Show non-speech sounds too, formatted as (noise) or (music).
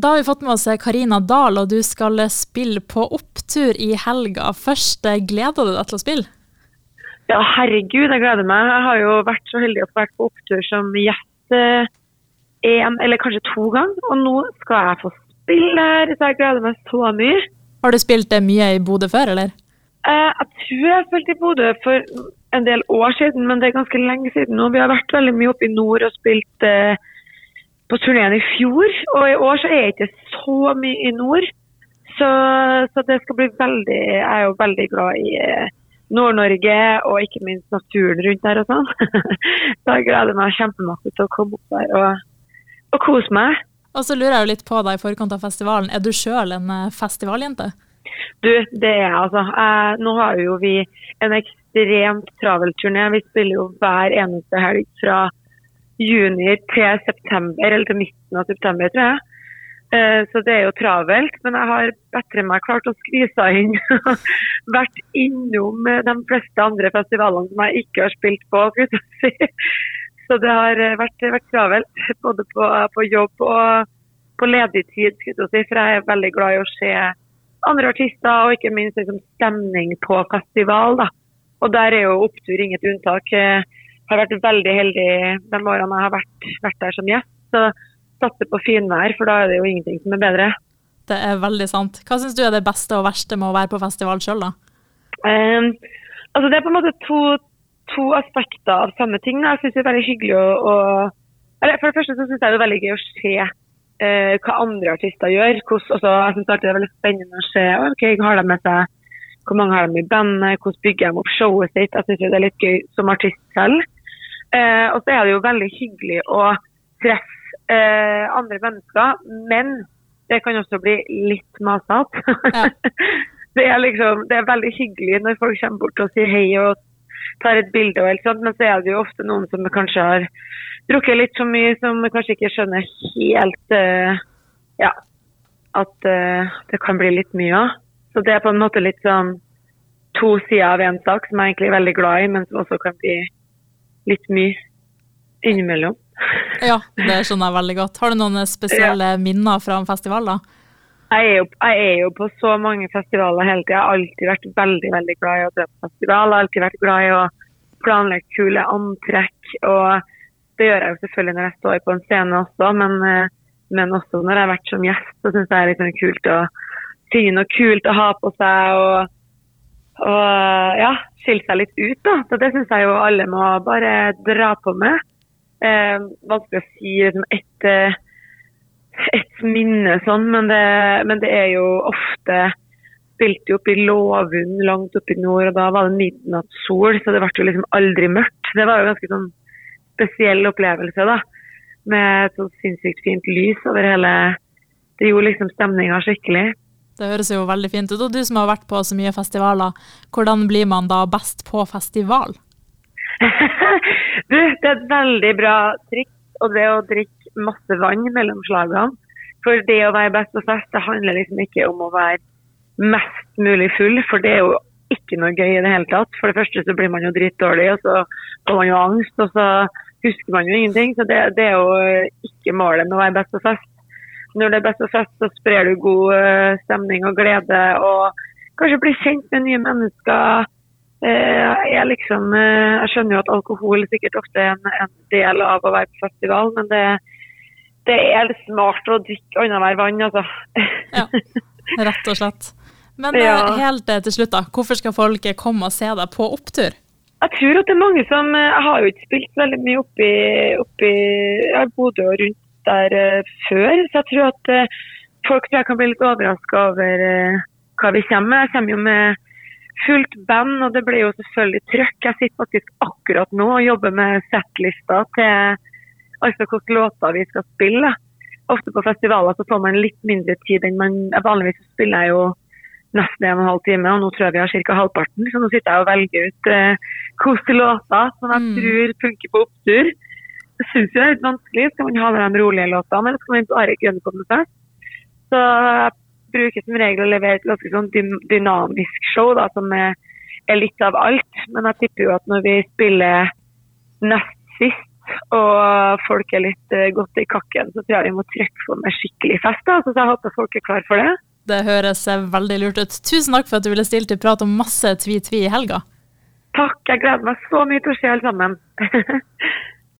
Da har vi fått med oss Karina Dahl, og du skal spille på opptur i helga. Først, gleder du deg til å spille? Ja, herregud, jeg gleder meg. Jeg har jo vært så heldig å få vært på opptur som gjest én eller kanskje to ganger, og nå skal jeg få spille her, så jeg gleder meg så mye. Har du spilt mye i Bodø før, eller? Eh, jeg tror jeg spilte i Bodø for en del år siden, men det er ganske lenge siden nå. Vi har vært veldig mye oppe i nord og spilt eh, på turneen i fjor. Og i år så er jeg ikke så mye i nord. Så, så det skal bli veldig Jeg er jo veldig glad i eh, Nord-Norge og ikke minst naturen rundt der og sånn. (laughs) så jeg gleder meg kjempemasse til å komme opp der og, og kose meg. Og så lurer jeg jo litt på deg i forkant av festivalen. Er du sjøl en eh, festivaljente? Du, det er jeg altså. Eh, nå har jo vi en ekstremt travel turné. Vi spiller jo hver eneste helg fra juni til september, eller til midten av september, tror jeg. Eh, så det er jo travelt. Men jeg har bedre meg klart å skvise inn. (laughs) Vært innom de fleste andre festivalene som jeg ikke har spilt på. (laughs) Så det har vært, vært travelt. (laughs) Både på, på, jobb og på ledig tid, si. for jeg er veldig glad i å se andre artister, og ikke minst liksom, stemning på festival. Da. Og der er jo opptur inget unntak. Jeg har vært veldig heldig de årene jeg har vært, vært der som gjest. Så satser på finvær, for da er det jo ingenting som er bedre. Det er veldig sant. Hva syns du er det beste og verste med å være på festival sjøl, da? Um, altså det er på en måte to, to aspekter av samme ting. Jeg syns det er veldig hyggelig å, å eller For det første så syns jeg det er veldig gøy å se uh, hva andre artister gjør. Hvordan, også, jeg synes det er veldig spennende å se ok, har de med seg, hvor mange har de i bandet, hvordan bygger de opp showet sitt. Jeg syns det er litt gøy som artist selv. Eh, og så er det jo veldig hyggelig å treffe eh, andre mennesker, men det kan også bli litt masete. Ja. (laughs) det, er liksom, det er veldig hyggelig når folk kommer bort og sier hei og tar et bilde, og alt sånt, men så er det jo ofte noen som kanskje har drukket litt for mye, som kanskje ikke skjønner helt eh, ja, at uh, det kan bli litt mye av. Så det er på en måte litt sånn to sider av en sak som jeg egentlig er veldig glad i, men som også kan bli litt mye innimellom. ja, det skjønner jeg veldig godt. Har du noen spesielle ja. minner fra en festival, da? Jeg er, jo, jeg er, jo, på så mange festivaler hele tida. Jeg har alltid vært veldig veldig glad i å dra på festival. Jeg har alltid vært glad i å planlegge kule antrekk. og Det gjør jeg jo selvfølgelig når jeg står på en scene også, men, eh, men også når jeg har vært som gjest. Så syns jeg det er litt sånn kult å finne noe kult å ha på seg. og og ja, skille seg litt ut. da. Så Det syns jeg jo alle må bare dra på med. Eh, vanskelig å si liksom, et, et minne sånn, men det, men det, er jo ofte Spilte jo opp i Låvund langt oppe i nord, og da var det midnattssol, så det ble jo liksom aldri mørkt. Det var jo ganske sånn spesiell opplevelse, da. Med et sånt sinnssykt fint lys over hele Det gjorde liksom stemninga skikkelig. Det høres jo veldig fint ut. Og du som har vært på så mye festivaler, hvordan blir man da best på festival? (laughs) du, det er et veldig bra triks, og det å drikke masse vann mellom slagene. For det å være best på fest, det handler liksom ikke om å være mest mulig full, for det er jo ikke noe gøy i det hele tatt. For det første så blir man jo dritdårlig, og så får man jo angst, og så husker man jo ingenting. Så det, det er jo ikke målet med å være best på fest. Når det er best og fest, så sprer du god eh, stemning og glede, og kanskje blir kjent med nye mennesker. Eh, jeg, liksom, eh, jeg skjønner jo at alkohol sikkert ofte er en, en del av å være på festival, men det, det er smart å drikke annenhver vann, altså. Ja, rett og slett. Men ja. Helt til slutt, da. Hvorfor skal folk komme og se deg på opptur? Jeg tror at det er mange som Jeg har jo ikke spilt veldig mye oppi, oppi Bodø og rundt der uh, før, så jeg tror at uh, folk tror jeg kan bli litt overraska over uh, hva vi kommer med. Jeg kommer jo med fullt band, og det blir jo selvfølgelig trøkk. Jeg sitter faktisk akkurat nå og jobber med settlista til altså hvilke låter vi skal spille. Ofte på festivaler så får man litt mindre tid enn man Vanligvis spiller jeg jo nesten en og en halv time, og nå tror jeg vi har ca. halvparten. Så nå sitter jeg og velger ut eh, låter som jeg mm. tror funker på opptur. Det synes jeg er litt vanskelig. Skal man ha med de rolige låtene, eller skal man bare gønne på med seg? Så jeg bruker som regel å levere et ganske sånn dynamisk show da, som er, er litt av alt. Men jeg tipper jo at når vi spiller nest sist, og folk er litt uh, godt i kakken, så tror jeg vi må trekke på med skikkelig fest. da, Så jeg håper folk er klar for det. Det høres veldig lurt ut. Tusen takk for at du ville stille til prat om masse tvi-tvi i helga. Takk, jeg gleder meg så mye til å se alle sammen. (laughs)